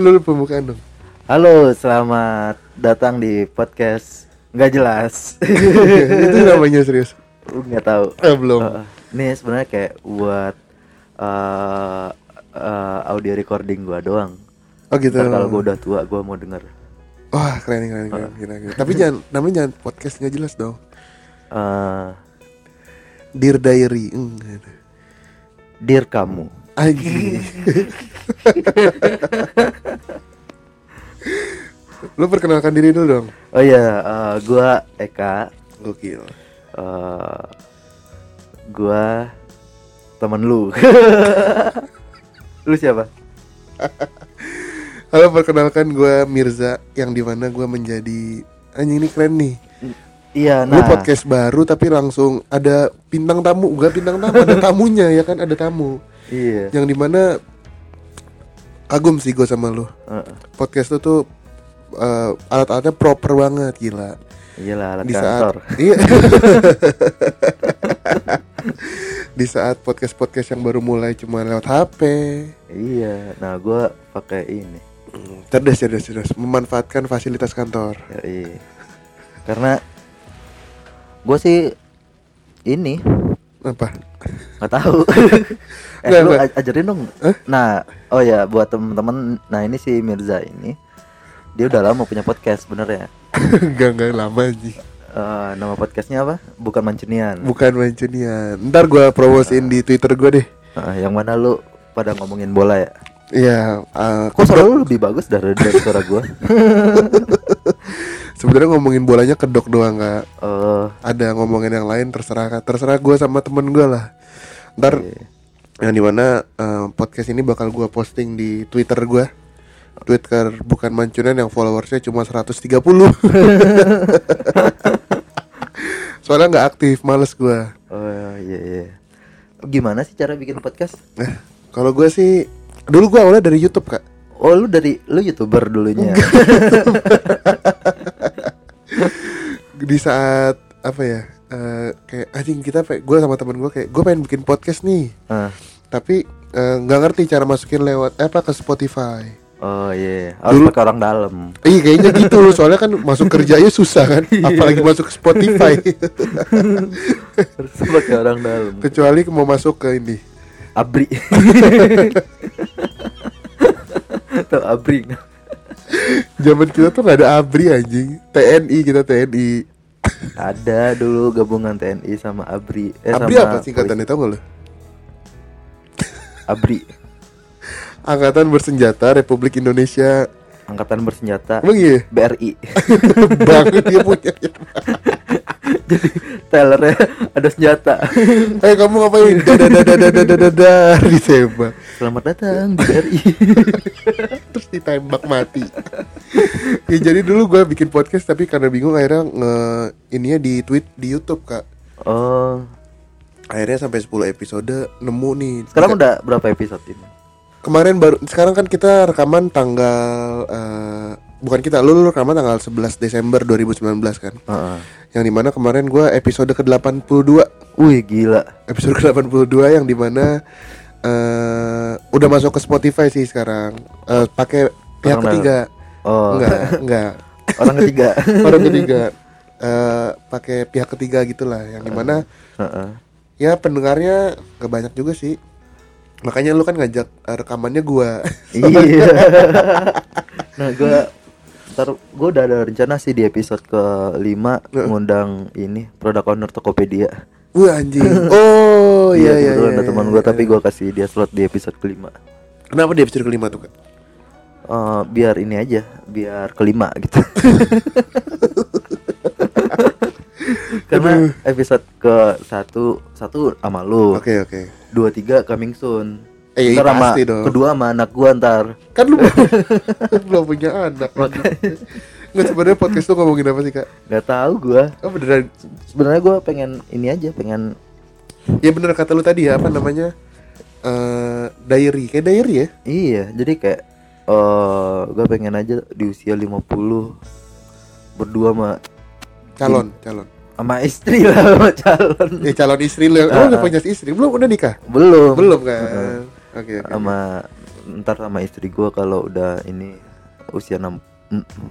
Lu pembukaan dong. Halo, selamat datang di podcast nggak jelas. itu namanya serius. Nggak tahu. Eh, belum. Uh, ini sebenarnya kayak buat uh, uh, audio recording gua doang. Oh gitu. Kalau gua udah tua, gua mau denger. Wah keren keren keren, keren, keren. Tapi jangan namanya jangan podcast nggak jelas dong. Uh, Dear Diary. Enggak. Dear kamu. Anjing. Lu perkenalkan diri dulu dong. Oh iya, uh, gua Eka. Gokil. Uh, gua temen lu. lu siapa? Halo perkenalkan gue Mirza yang di mana gue menjadi anjing ini keren nih. Iya, nah. podcast baru tapi langsung ada bintang tamu, gak bintang tamu, ada tamunya ya kan ada tamu. Iya. Yang di mana kagum sih gue sama lu. Uh, Podcast lu tuh eh, alat-alatnya proper banget gila. iyalah alat Di kantor. saat iya. Di saat podcast-podcast yang baru mulai cuma lewat HP. Iya. Nah, gua pakai ini. Hmm, Cerdas, cerdas, cerdas. Memanfaatkan fasilitas kantor. Yoi. Karena gue sih ini Apa? nggak tahu. eh Nggak, lu nggak. aj- ajarin dong. Hah? Nah, oh ya buat temen-temen, nah ini si Mirza ini dia udah lama punya podcast sebenarnya. Enggak, enggak lama sih. Eh, nama podcastnya apa? Bukan Mancunian. Bukan mancunian. Ntar gue promosiin di Twitter gue deh. Eh, yang mana lu pada ngomongin bola ya? Iya, eh, Kok suara lu lebih bagus dari, dari suara gue? sebenarnya ngomongin bolanya kedok doang nggak Eh, ada ngomongin yang lain terserah terserah gue sama temen gue lah. Ntar iya. yang di mana eh, podcast ini bakal gue posting di Twitter gue. Twitter bukan mancunian yang followersnya cuma 130 Soalnya nggak aktif, males gue. oh iya iya. Gimana sih cara bikin podcast? Nah, kalau gue sih dulu gue awalnya dari YouTube kak. Oh lu dari lu youtuber dulunya. di saat apa ya eh, kayak anjing kita gue sama temen gue kayak gue pengen bikin podcast nih Ah. tapi eh, nggak ngerti cara masukin lewat eh, apa ke Spotify Oh iya, harus Dulu- pakai orang dalam. Iya kayaknya gitu soalnya kan masuk kerjanya susah kan apalagi masuk ke Spotify harus pakai orang dalam. kecuali mau masuk ke ini Abri. Tuh Abri. Zaman kita tuh nggak ada abri anjing TNI kita TNI Ada dulu gabungan TNI sama Abri. Eh, abri sama apa singkatannya tau gak lo. Abri. Angkatan Bersenjata Republik Indonesia Angkatan bersenjata emang iya BRI. banget dia punya Jadi tellernya ada senjata. eh kamu ngapain dadadadadadadadadar ditembak Selamat datang di BRI. terus ditembak mati ya jadi dulu gue bikin podcast tapi karena bingung akhirnya nge ininya di tweet di YouTube kak Oh, akhirnya sampai 10 episode nemu nih sekarang udah berapa episode ini? kemarin baru sekarang kan kita rekaman tanggal eh, bukan kita lu, lu rekaman tanggal 11 Desember 2019 kan? Heeh. yang di mana kemarin gue episode ke 82 Wih gila. episode ke 82 yang di mana eh udah masuk ke Spotify sih sekarang. Eh, pakai pihak Orang ketiga. Oh, enggak enggak. Orang ketiga. orang ketiga. Eh pakai pihak ketiga gitulah. Yang di mana Heeh. ya pendengarnya gak banyak juga sih. Makanya lu kan ngajak rekamannya gua. Iya. nah, gua ntar gua udah ada rencana sih di episode ke 5 ngundang ini produk owner Tokopedia. wah anjing oh iya iya kebetulan iya, ada teman iya, gua iya. tapi gua kasih dia slot di episode kelima. kenapa di episode kelima tuh kak Eh, biar ini aja, biar kelima gitu. Karena episode ke satu satu sama lu, oke oke dua tiga coming soon. Eh, ntar sama pasti dong. kedua sama anak gua ntar. kan lu belum punya anak nggak sebenarnya podcast tuh ngomongin apa sih kak Gak tahu gua. oh beneran Sebenarnya gua pengen ini aja, pengen ya bener kata lu tadi ya apa namanya eh diary kayak diary ya iya, jadi kayak eh gua pengen aja di usia 50 berdua sama calon calon sama istri lah sama calon Ya calon istri lu. Oh, Ah, udah ah. punya istri. Belum udah nikah? belum Belum kan. Heeh. Oke, oke. sama ntar sama istri gua kalau udah ini usia enam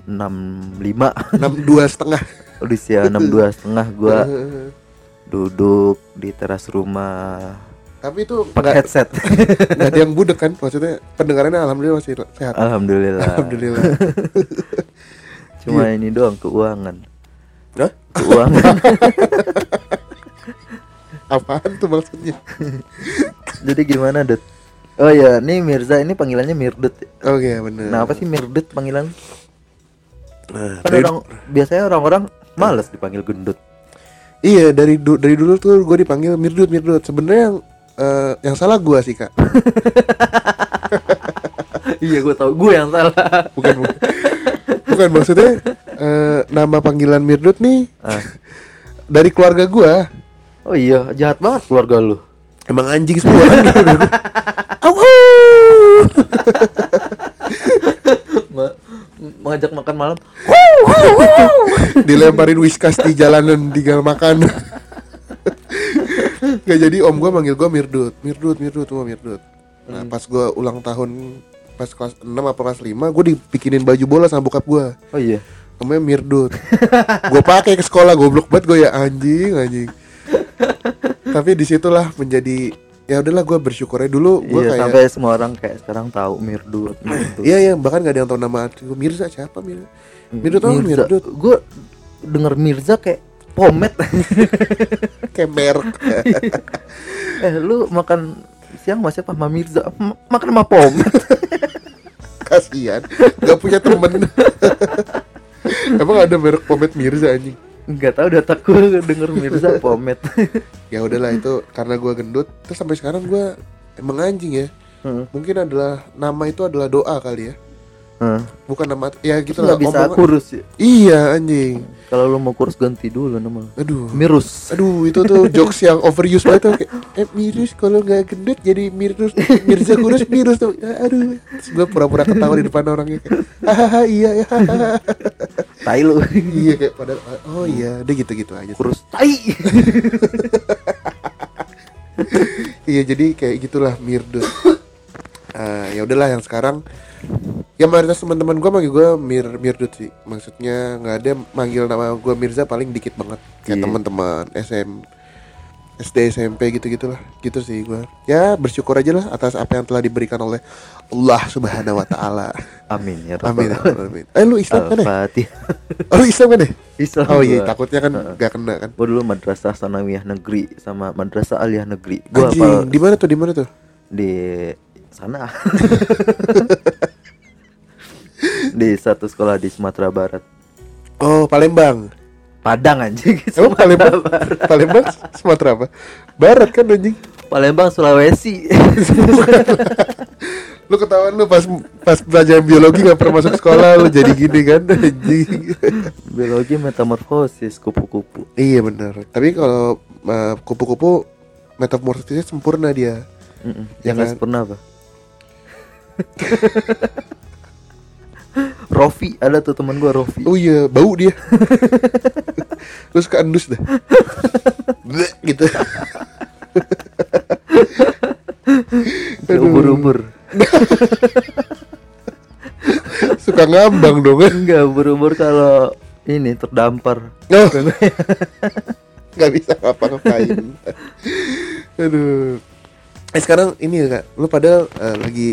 enam lima enam dua setengah. usia enam dua setengah gua duduk di teras rumah Tapi itu pakai headset nggak ada yang budek kan? Maksudnya pendengarannya alhamdulillah masih sehat. alhamdulillah Alhamdulillah. cuma ini doang keuangan Hah? keuangan Apaan tuh maksudnya? jadi gimana det oh ya nih Mirza ini panggilannya Mirdut Oke, benar. nah apa sih Mirdut panggilan Nah, kan dari- orang biasanya orang-orang males dipanggil gendut Iya dari du- dari dulu tuh gue dipanggil Mirdut Mirdut. Sebenarnya yang eh, yang salah gue sih kak. iya gue tau gue yang salah Bukan bukan, bukan maksudnya eh, nama panggilan Mirdut nih Ah. dari keluarga gue. oh iya jahat banget keluarga lu Emang anjing semua. Au, au. Ma- mengajak makan malam. Dilemparin whiskas di jalanan tinggal makan. Gak jadi om gue manggil gue Mirdut, Mirdut, Mirdut, semua Mirdut. Nah pas gue ulang tahun pas kelas 6 apa kelas 5 gue dibikinin baju bola sama bokap gue oh iya. Namanya Mirdut. Gue pakai ke sekolah goblok banget gue ya. Anjing anjing tapi di situlah menjadi ya udahlah gue bersyukurnya. Dulu gue iya kayak sampai semua orang kayak sekarang tahu Mirdut Mirdut. Iya iya bahkan gak ada yang tahu nama gue Mirza siapa Mirza Mirdut oh Mirdut? Gue denger Mirza kayak pomet. Kayak merek eh lu makan siang masih apa sama Mirza. M- makan sama pomet. Kasihan. Gak punya temen. Emang ada merek pomade Mirza anjing nggak tahu udah takut denger Mirza pomet. Ya udahlah itu karena gue gendut terus sampai sekarang gue emang anjing ya. Heeh. mungkin adalah nama itu adalah doa kali ya Heeh. bukan nama ya gitu lah bisa omongan- kurus ya? Iya anjing. Kalau lu mau kurus ganti dulu nama. Aduh. Mirus. Aduh itu tuh jokes yang overuse banget tuh. Kayak eh mirus kalau nggak gendut jadi mirus. Mirza kurus mirus tuh. Ya, aduh. Terus gue pura-pura ketawa di depan orangnya kayak hahaha iya ya hahaha." tai lu. Iya kayak pada oh iya. Udah gitu-gitu aja. Kurus. Tai. Iya jadi kayak gitulah mirdut. Ah, ya udahlah yang sekarang ya mayoritas teman-teman gue manggil gue mir mirdut sih maksudnya nggak ada manggil nama gue Mirza paling dikit banget. Kayak Iya. teman-teman SM SD SMP gitu gitulah gitu sih gue ya bersyukur aja lah atas apa yang telah diberikan oleh Allah Subhanahu Wa Taala. Amin ya amin rabbal amin. Eh lu Islam kan ya? Oh lu Islam kan ya? Islam oh iya gua. takutnya kan Heeh. gak kena kan? Gua dulu madrasah sanawiyah negeri sama madrasah aliyah negeri. Gua anjing hafal di mana tuh di mana tuh? Di sana. di satu sekolah di Sumatera Barat. oh Palembang Padang anjing. Emang Sumatera Palembang, Barat. Palembang Sumatera apa? Barat kan anjing. Palembang Sulawesi. Lu ketahuan lu pas pas pelajaran biologi nggak pernah masuk sekolah lu jadi gini kan anjing. Biologi metamorfosis kupu-kupu. iya benar. Tapi kalau uh, kupu-kupu metamorfosisnya sempurna dia. Mm-mm. Ya Yang nggak kan? sempurna apa? Rofi ada tuh teman gua Rofi. Oh iya, bau dia. lu suka endus dah. Bleh, gitu. Ubur-ubur. suka ngambang dong kan. Enggak, ubur-ubur kalau ini terdampar. Oh. nggak bisa ngapa-ngapain. Aduh. Eh sekarang ini ya kak, lu padahal eh, lagi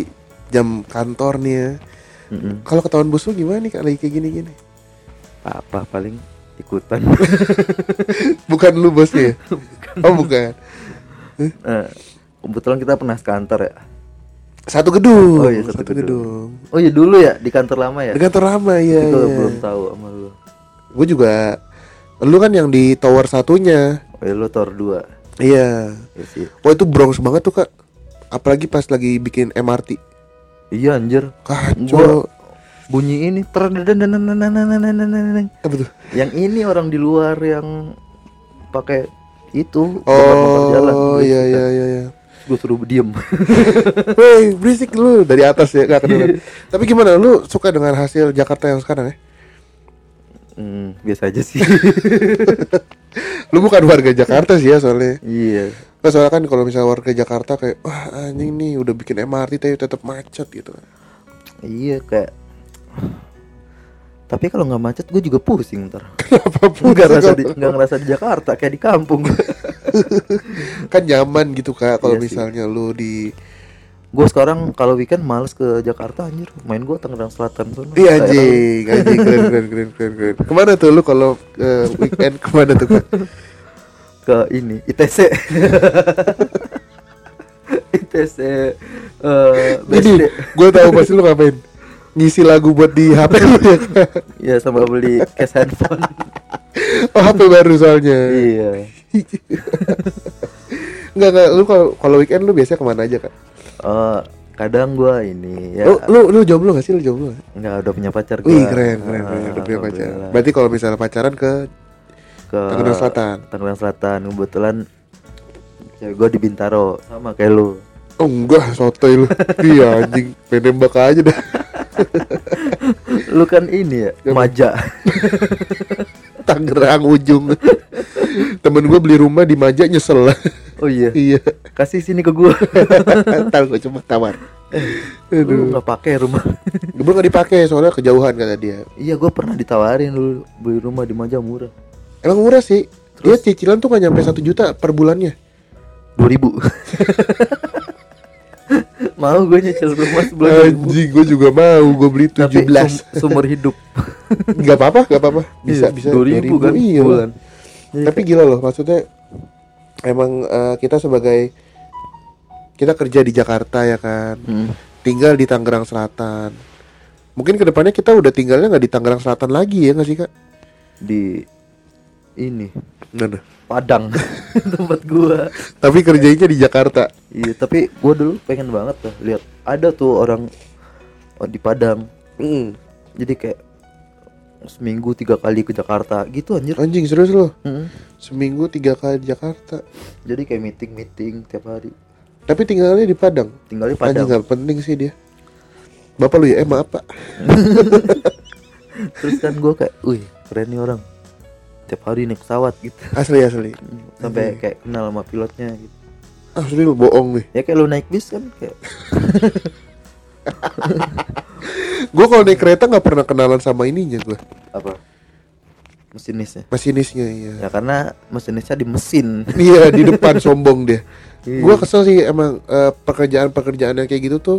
jam kantor nih ya. Mm-mm. Kalau ketahuan bos lu gimana nih kak lagi kayak gini-gini? Apa paling ikutan. Bukan lu bosnya ya? Oh bukan. Nah, kebetulan kita pernah sekantor ya. Satu gedung. Oh iya, satu gedung. Oh iya dulu ya di kantor lama ya. Di kantor lama ya. Itu iya. belum tahu sama lu. Gue juga. Lu kan yang di tower satunya. Oh iya lu tor 2 Iya. ya sih. Wah itu Bronx banget tuh kak. Apalagi pas lagi bikin MRT. Iya anjir. Kacau. Bunyi ini Apa tuh? Yang ini orang di luar yang pakai itu bongkar-bongkar jalan. Oh iya iya iya. iya. Gue suruh diem. Woi berisik lu dari atas ya gak kedengeran. Tapi gimana lu suka dengan hasil Jakarta yang sekarang ya? Hmm, biasa aja sih. lu bukan warga Jakarta sih ya soalnya iya Nah, soalnya kan kalau misalnya warga Jakarta kayak wah anjing nih udah bikin MRT tapi tetap macet gitu. Iya kayak tapi kalau nggak macet gue juga pusing ntar. Kenapa nggak ngerasa di pusing nggak ngerasa di Jakarta kayak di kampung. Kan nyaman gitu kak kalau Iya sih. misalnya lu di gue sekarang kalau weekend males ke Jakarta anjir. Main gue Tangerang Selatan tuh Iya anjing, anjing. Keren keren keren keren keren. Ke mana tuh lu kalau eh, weekend? Ke mana tuh kak? ke ini ITC ITC eh Ini BSD. gue tahu pasti lu ngapain ngisi lagu buat di HP lu ya? Iya sama beli case handphone Oh HP baru soalnya. iya Enggak enggak lu kalau kalau weekend lu biasanya ke mana aja kak? Eh, kadang gua ini ya Lu, lu lu jomblo gak sih lu jomblo? nggak? nggak udah punya pacar gua Wih keren keren keren udah punya pacar. Berarti kalau misalnya pacaran ke ke Tangerang Selatan. Tangerang Selatan kebetulan cewek gua di Bintaro sama kayak lu Oh enggak sotoy lu. iya anjing pengen nembak aja dah. lu kan ini ya Siapa? maja Tangerang ujung. Temen gue beli rumah di Maja nyesel lah. oh iya iya. kasih sini ke gua Tahu gue cuma tawar. lu Aduh. nggak pakai rumah Gue nggak dipakai soalnya kejauhan kata dia. iya gua pernah ditawarin dulu beli rumah di Maja murah Emang murah sih. Dia cicilan tuh gak nyampe satu juta per bulannya. dua ribu mau gue nyicil rumah sebulan Anjing, gue juga mau. Gue beli 17 sum- sumber hidup Gak apa-apa, gak apa-apa. Bisa, Iya, bisa. 2000 kan Iya. Jadi Tapi gila loh, maksudnya emang eh, kita sebagai kita kerja di Jakarta ya kan, Hmm. tinggal di Tangerang Selatan. Mungkin ke depannya kita udah tinggalnya nggak di Tangerang Selatan lagi ya nggak sih kak? di ini nah. Padang tempat gua Tapi kerjanya di Jakarta. iya tapi gua dulu pengen banget tuh lihat ada tuh orang oh, di Padang Mm. jadi kayak seminggu tiga kali ke Jakarta gitu anjir Anjing serius loh. Mm. Seminggu tiga kali di Jakarta. jadi kayak meeting meeting tiap hari Tapi tinggalnya di Padang. tinggal di Anjing Padang nggak penting sih dia. Bapak lu ya, eh maaf pak. terus kan gua kayak wih keren nih orang tiap hari naik pesawat gitu Asli asli. sampai kayak kenal sama pilotnya gitu Asli lu bohong nih. ya kayak lu naik bis kan kayak Gue kalau naik kereta nggak pernah kenalan sama ininya gue. apa mesinisnya Masinisnya iya. ya karena mesinisnya di mesin Iya di depan sombong dia. Iya. Gua kesel sih emang eh, pekerjaan-pekerjaan yang kayak gitu tuh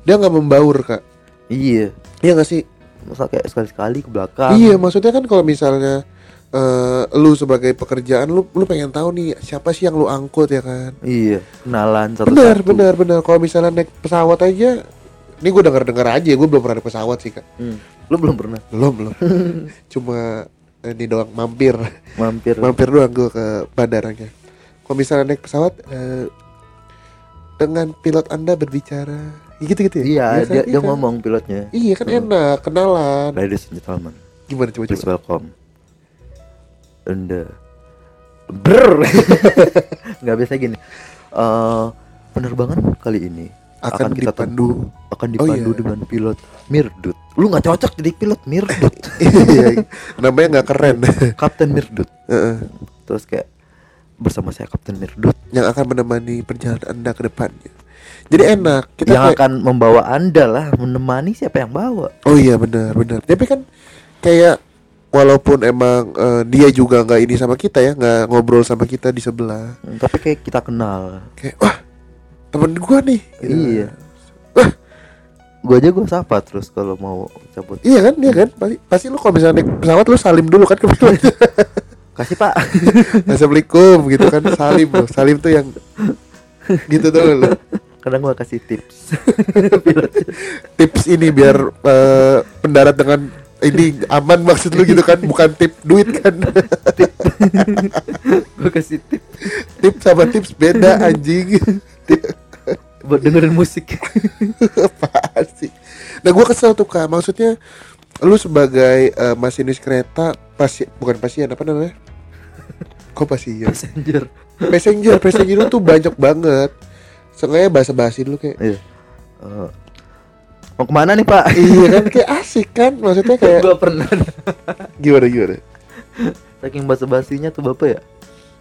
dia nggak membaur kak. iya Iya nggak sih? masa kayak sekali-sekali ke belakang Iya maksudnya kan kalau misalnya eh, lu sebagai pekerjaan lu lu pengen tahu nih siapa sih yang lu angkut ya kan? iya kenalan satu Benar benar benar. Kalau misalnya naik pesawat aja, ini gue dengar dengar aja. Gue belum pernah naik pesawat sih kak. lu belum pernah Belum belum. Cuma ini doang mampir. mampir mampir doang gue ke bandaranya. Kalau misalnya naik pesawat eh, dengan pilot anda berbicara, gitu gitu ya? iya Biasa, dia, dia kan? ngomong pilotnya Iya kan enak kenalan. ladies and gentlemen Gimana coba please welcome anda ber nggak biasa gini eh penerbangan kali ini Akan, kita dipandu. akan Oh, dipandu iya. dengan pilot Mirdut lu nggak cocok jadi pilot Mirdut Iya, namanya nggak keren. Kapten Mirdut Heeh. terus kayak bersama saya Kapten Mirdut yang akan menemani perjalanan anda ke depannya. Jadi enak. Kita yang kayak- akan membawa anda lah menemani siapa yang bawa Oh iya benar benar. Tapi kan kayak walaupun emang eh, dia juga nggak ini sama kita ya, nggak ngobrol sama kita di sebelah. Hmm, tapi kayak kita kenal Kayak wah temen gua nih. Gitu. iya Wah gua aja gua sapa terus kalau mau cabut Iya kan, iya kan. Pasti, pasti lu kalau misalnya naik pesawat lu salim dulu kan ke pilot. kasih pak Assalamualaikum gitu kan, salim loh. Salim tuh yang gitu tuh lo. kadang gua kasih tips Tips ini biar eh, pendarat dengan ini aman maksud lu gitu kan, bukan tip duit kan. gua kasih tips Tips sama tips beda anjing. Tip buat dengerin musik apaan sih? Nah gua kesel tuh kak, maksudnya lu sebagai eh, masinis kereta pasti bukan pasien apa namanya? Kok pasien? passenger Passenger, passenger lu tuh banyak banget. Seenggaknya bahasa-basi dulu kayak iya Eh, mau ke mana nih pak Iya kan kayak asik kan Maksudnya kayak gua pernah Gimana gimana saking basa-basinya tuh bapak ya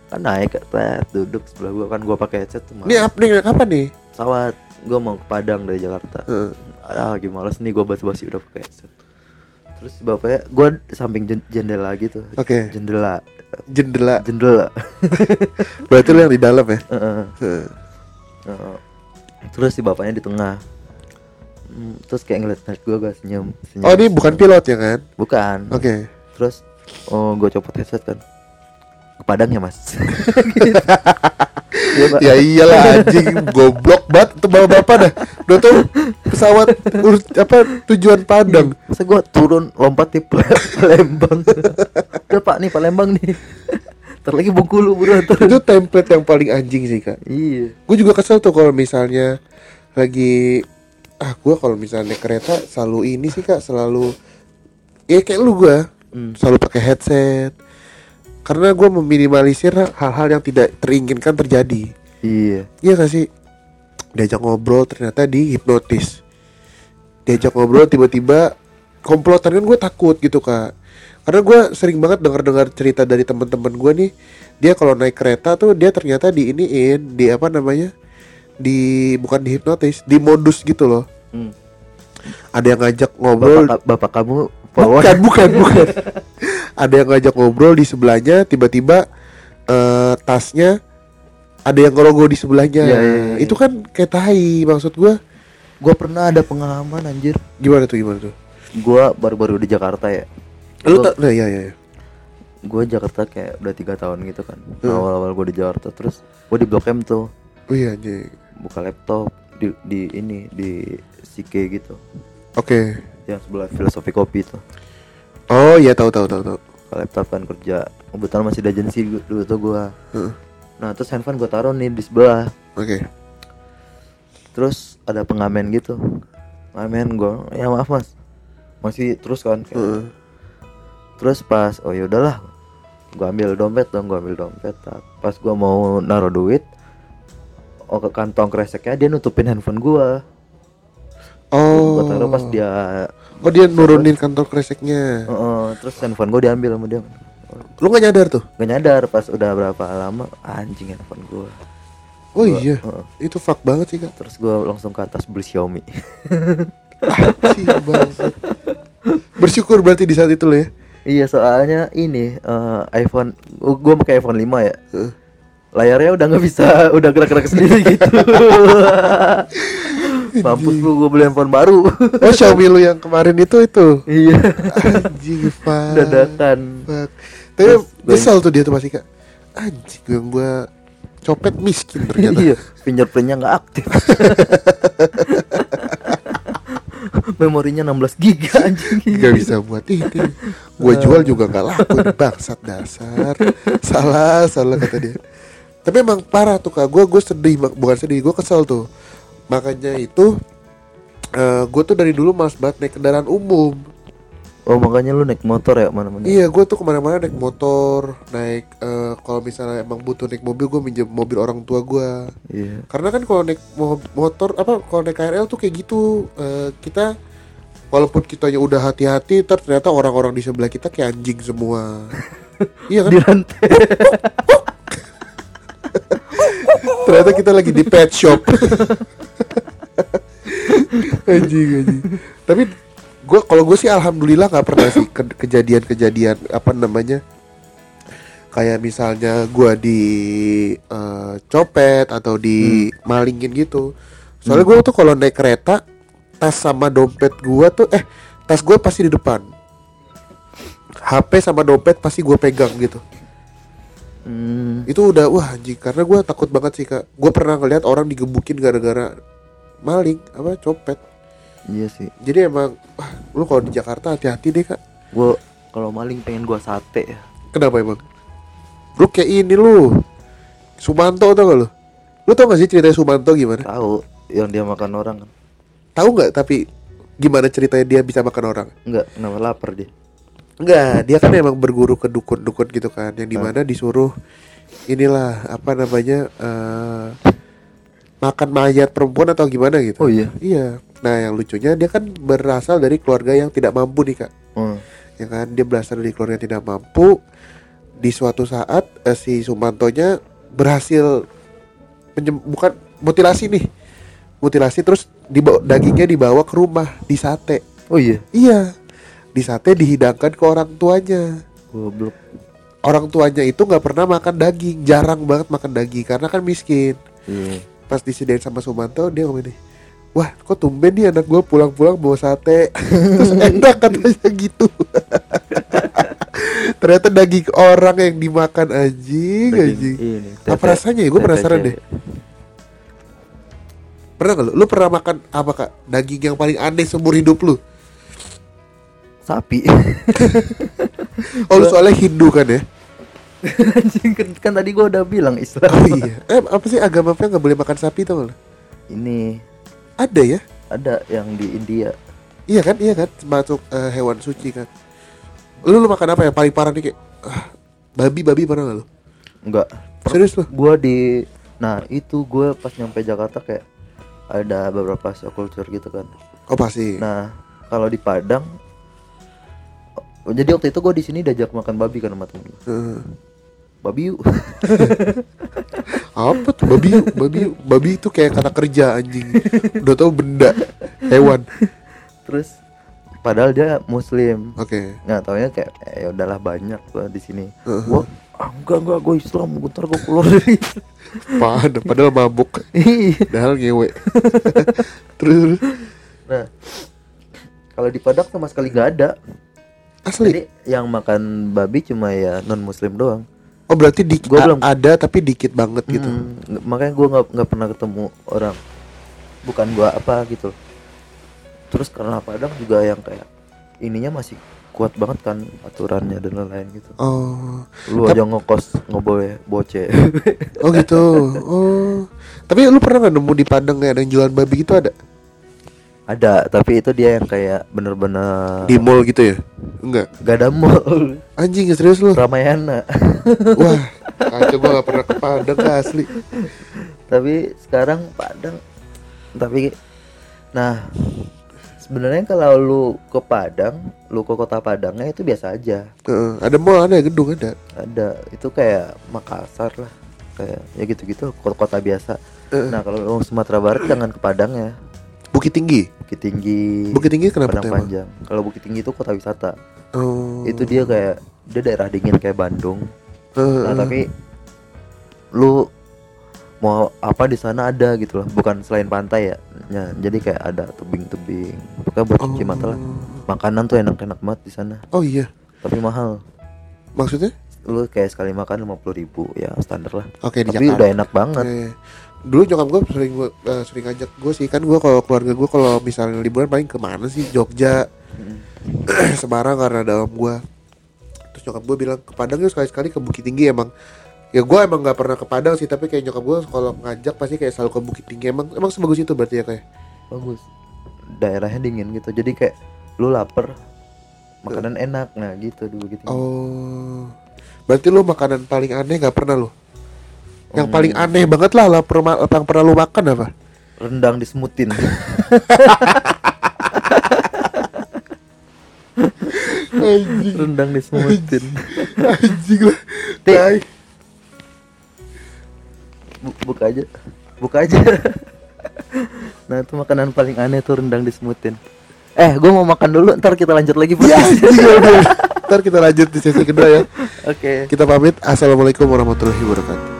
kan naik tet duduk sebelah gua kan gua pakai headset tuh Ini apa nih? Kapan nih? pesawat gua mau ke Padang dari Jakarta Heeh. ah lagi males nih gua basa-basi udah pakai headset terus bapaknya gua di samping jen- jendela gitu Oke. jendela Jendela. jendela Berarti lu yang di dalam ya? Heeh. Heeh. Heeh. terus si bapaknya di tengah Hmm, terus kayak ngeliat-ngeliat gue gak senyum, senyum Oh, ini bukan pilot ya kan? bukan Oke. terus oh gue copot headset kan ke Padang ya mas Iya, Pak. Ya iyalah anjing goblok banget tuh bapak-bapak dah. Udah tuh pesawat ur- apa tujuan Padang. Masa gue turun lompat di Pal- Palembang Udah pak nih Palembang nih Ntar lagi Bengkulu bro ntar. Itu template yang paling anjing sih, Kak. Iya Gue juga kesel tuh kalau misalnya lagi ah gue kalau misalnya naik kereta selalu ini sih Kak, selalu ya kayak lu gue Hmm. selalu pakai headset. Karena gue meminimalisir hal-hal yang tidak teringinkan terjadi. Iya Iya gak sih? Diajak ngobrol ternyata di hipnotis Diajak ngobrol tiba-tiba komplotan kan gue takut gitu kak Karena gue sering banget dengar-dengar cerita dari teman-teman gue nih Dia kalau naik kereta tuh dia ternyata di iniin Di apa namanya di bukan di hipnotis di modus gitu loh. Hmm. ada yang ngajak ngobrol bapak, bapak kamu bawa bukan bukan bukan. Ada yang ngajak ngobrol di sebelahnya tiba-tiba eh, tasnya ada yang ngerogoh di sebelahnya. Iya, iya, iya. itu kan kayak tai maksud gua. Gue pernah ada pengalaman anjir. Gimana tuh gimana tuh? Gue baru-baru di Jakarta ya. Lu Gua- tak nah iya iya iya. Gue Jakarta kayak udah tiga tahun gitu kan. Hmm. Awal-awal gue di Jakarta Terus gue di Blok M tuh. Oh iya anjing Buka laptop di, di ini di Sike gitu. Oke. Yang sebelah filosofi kopi tuh oh iya tahu tahu tahu tahu. Buka laptop kan kerja. Kebetulan masih di agensi dulu tuh gue Heeh. Nah terus handphone gue taruh nih di sebelah. Oke. Terus ada pengamen gitu. Pengamen gue Ya maaf mas. Masih terus kan kayak. Terus pas oh ya udahlah. Gua ambil dompet dong gua ambil dompet. Pas gua mau naruh duit ke kantong kreseknya dia nutupin handphone gua. Oh. gua taruh pas dia oh dia nurunin kantong kreseknya. Heeh, terus handphone gua diambil sama dia. Lu nggak nyadar tuh? Gak nyadar pas udah berapa lama anjing handphone gua. Oh Gua- iya? heeh. itu fuck banget sih kak. Terus gua langsung ke atas beli Xiaomi. Banget bersyukur berarti di saat itu lo ya iya soalnya ini eh, iPhone gua pakai iPhone 5 ya. Heeh. Layarnya udah nggak bisa udah gerak-gerak sendiri gitu. Mampus lu gua beli handphone baru. Oh Xiaomi lu yang kemarin itu itu? Iya. Anjing fuck dadakan. Fuck. Tapi nyesel tuh dia tuh pasti kak. Anjing yang gua copet miskin ternyata. Iya fingerprintnya nggak aktif. Memorinya 16 giga anjing. Gak bisa buat itu. Gua jual juga gak laku Bangsat dasar. Salah salah kata dia Tapi emang parah tuh kak. Gue gue sedih Bukan sedih Gue kesel tuh. Makanya itu eh Gue tuh dari dulu males banget naik kendaraan umum. Oh makanya lu naik motor ya mana-mana Iya gue tuh ke mana-mana naik motor Naik eh Kalau misalnya emang butuh naik mobil Gue minjem mobil orang tua gue iya. Karena kan kalau naik mo- motor apa kalau naik KRL tuh kayak gitu. Eh, kita walaupun kitanya udah hati-hati ter- ternyata orang-orang di sebelah kita kayak anjing semua. Iya kan? Di rantai ternyata kita lagi di pet shop. Anjing anjing. Tapi gue kalau gue sih alhamdulillah nggak pernah sih ke- kejadian-kejadian apa namanya kayak misalnya gue di eh, copet atau di malingin gitu. Soalnya gue tuh kalau naik kereta tas sama dompet gue tuh eh tas gue pasti di depan. HP sama dompet pasti gue pegang gitu hmm, itu udah wah anjing. Karena gue takut banget sih kak. Gue pernah ngeliat orang digebukin gara-gara maling apa copet. Iya sih. Jadi emang wah, lu kalau di Jakarta hati-hati deh kak. Gua kalau maling pengen gua sate ya. Kenapa emang? Lu kayak ini lu. Sumanto tau gak lu? Lu tau gak sih ceritanya Sumanto gimana? Tahu yang dia makan orang kan. Tahu nggak tapi gimana ceritanya dia bisa makan orang? Enggak kenapa lapar dia Enggak, dia kan emang berguru ke dukun-dukun gitu kan, yang di mana disuruh inilah apa namanya eh makan mayat perempuan atau gimana gitu. oh iya Iya. Nah, yang lucunya dia kan berasal dari keluarga yang tidak mampu nih kak. oh. Ya kan, dia berasal dari keluarga yang tidak mampu. di suatu saat eh, si Sumantonya berhasil bukan mutilasi nih mutilasi terus dibawa, dagingnya dibawa ke rumah di sate oh iya iya di sate dihidangkan ke orang tuanya. Goblok. Orang tuanya itu nggak pernah makan daging. Jarang banget makan daging karena kan miskin. Iya. Pas disediain sama Sumanto dia ngomong nih wah kok tumben nih anak gue pulang-pulang bawa sate. Terus enak katanya gitu. Ternyata daging orang yang dimakan anjing Daging anjing. ini apa rasanya ya? Gue penasaran deh. Pernah gak lu? Lu pernah makan apa kak? Daging yang paling aneh seumur hidup lu sapi. Oh lu soalnya Hindu kan ya? Anjing kan, kan tadi gua udah bilang Islam. Oh iya. Eh apa sih agama apa nggak boleh makan sapi tau gak lu? ini. Ada ya? Ada yang di India. Iya kan, iya kan, termasuk eh, hewan suci kan. Lu lu makan apa yang paling parah nih kayak ah, babi babi pernah nggak lu? enggak Serius lu? gua di nah itu gua pas nyampe Jakarta kayak ada beberapa subculture gitu kan. Oh pasti. nah kalau di Padang jadi waktu itu gua di sini diajak makan babi kan sama temen. Heeh. babi yuk apa tuh babi? babi babi itu kayak kata kerja anjing. Udah tau benda hewan. terus padahal dia muslim Oke. nggak taunya kayak eh, ya udahlah banyak gua di sini Heeh. gua ah, enggak enggak gue Islam bentar gue keluar dari Padahal, padahal mabuk. Iya. Padahal ngewe. terus, terus. nah kalau di Padang sama sekali nggak ada Asli. jadi yang makan babi cuma ya non muslim doang Oh berarti di Gua belum- ada tapi dikit banget gitu. Mm, nge- makanya gue nggak nggak pernah ketemu orang bukan gua apa gitu terus karena Padang juga yang kayak ininya masih kuat banget kan aturannya dan lain-lain gitu Oh. lu aja ngekos nggak boleh boce Oh gitu. Oh. Tapi lu pernah nggak nemu di Padang kayak ada yang jualan babi gitu ada? Ada tapi itu dia yang kayak bener-bener Di mall gitu ya? Enggak. gak ada mall Anjing serius lu? Ramayana Wah, kacau gua gak pernah ke Padang asli. tapi sekarang Padang tapi nah sebenarnya kalau lu ke Padang lu ke kota Padangnya itu biasa aja Heeh, ada mall ada gedung ada. ada itu kayak Makassar lah kayak ya gitu-gitu kota-kota biasa Heeh. nah kalau lu Sumatera Barat jangan ke Padang ya Bukit Tinggi. Bukit Tinggi Bukit Tinggi kenapa Padang tuh emang? Panjang kalau Bukit Tinggi itu kota wisata Oh. itu dia kayak dia daerah dingin kayak Bandung Heeh, nah tapi lu mau apa di sana ada gitu loh bukan selain pantai ya Ya, jadi kayak ada tebing-tebing pokoknya buat cuci mata lah Oh. makanan tuh enak-enak banget di sana Oh iya. tapi mahal Maksudnya? lu kayak sekali makan lima puluh ribu ya standar lah Oke di tapi Jakarta. udah enak banget Oke. Dulu nyokap gue sering eh, sering ngajak gue sih kan gue kalau keluarga gue kalau misalnya liburan paling ke mana sih Jogja, Semarang karena ada om gue. Terus nyokap gue bilang ke Padang yuk sekali-sekali ke Bukit Tinggi emang. Ya gue emang nggak pernah ke Padang sih tapi kayak nyokap gue kalau ngajak pasti kayak selalu ke Bukit Tinggi emang emang sebagus itu berarti ya kayak. bagus daerahnya dingin gitu jadi kayak lu lapar makanan enak nah gitu dulu gitu Oh. Berarti lu makanan paling aneh nggak pernah lu? Yang Hmm. paling aneh banget lah, lah pernah, yang pernah lu makan apa? rendang disemutin Anjing, rendang disemutin anjing lah. Tai. Bu- buka aja buka aja nah itu makanan paling aneh tuh rendang disemutin eh gue mau makan dulu ntar kita lanjut lagi Ya, udah. Ntar kita lanjut di sesi kedua ya. oke Kita pamit. Assalamualaikum warahmatullahi wabarakatuh.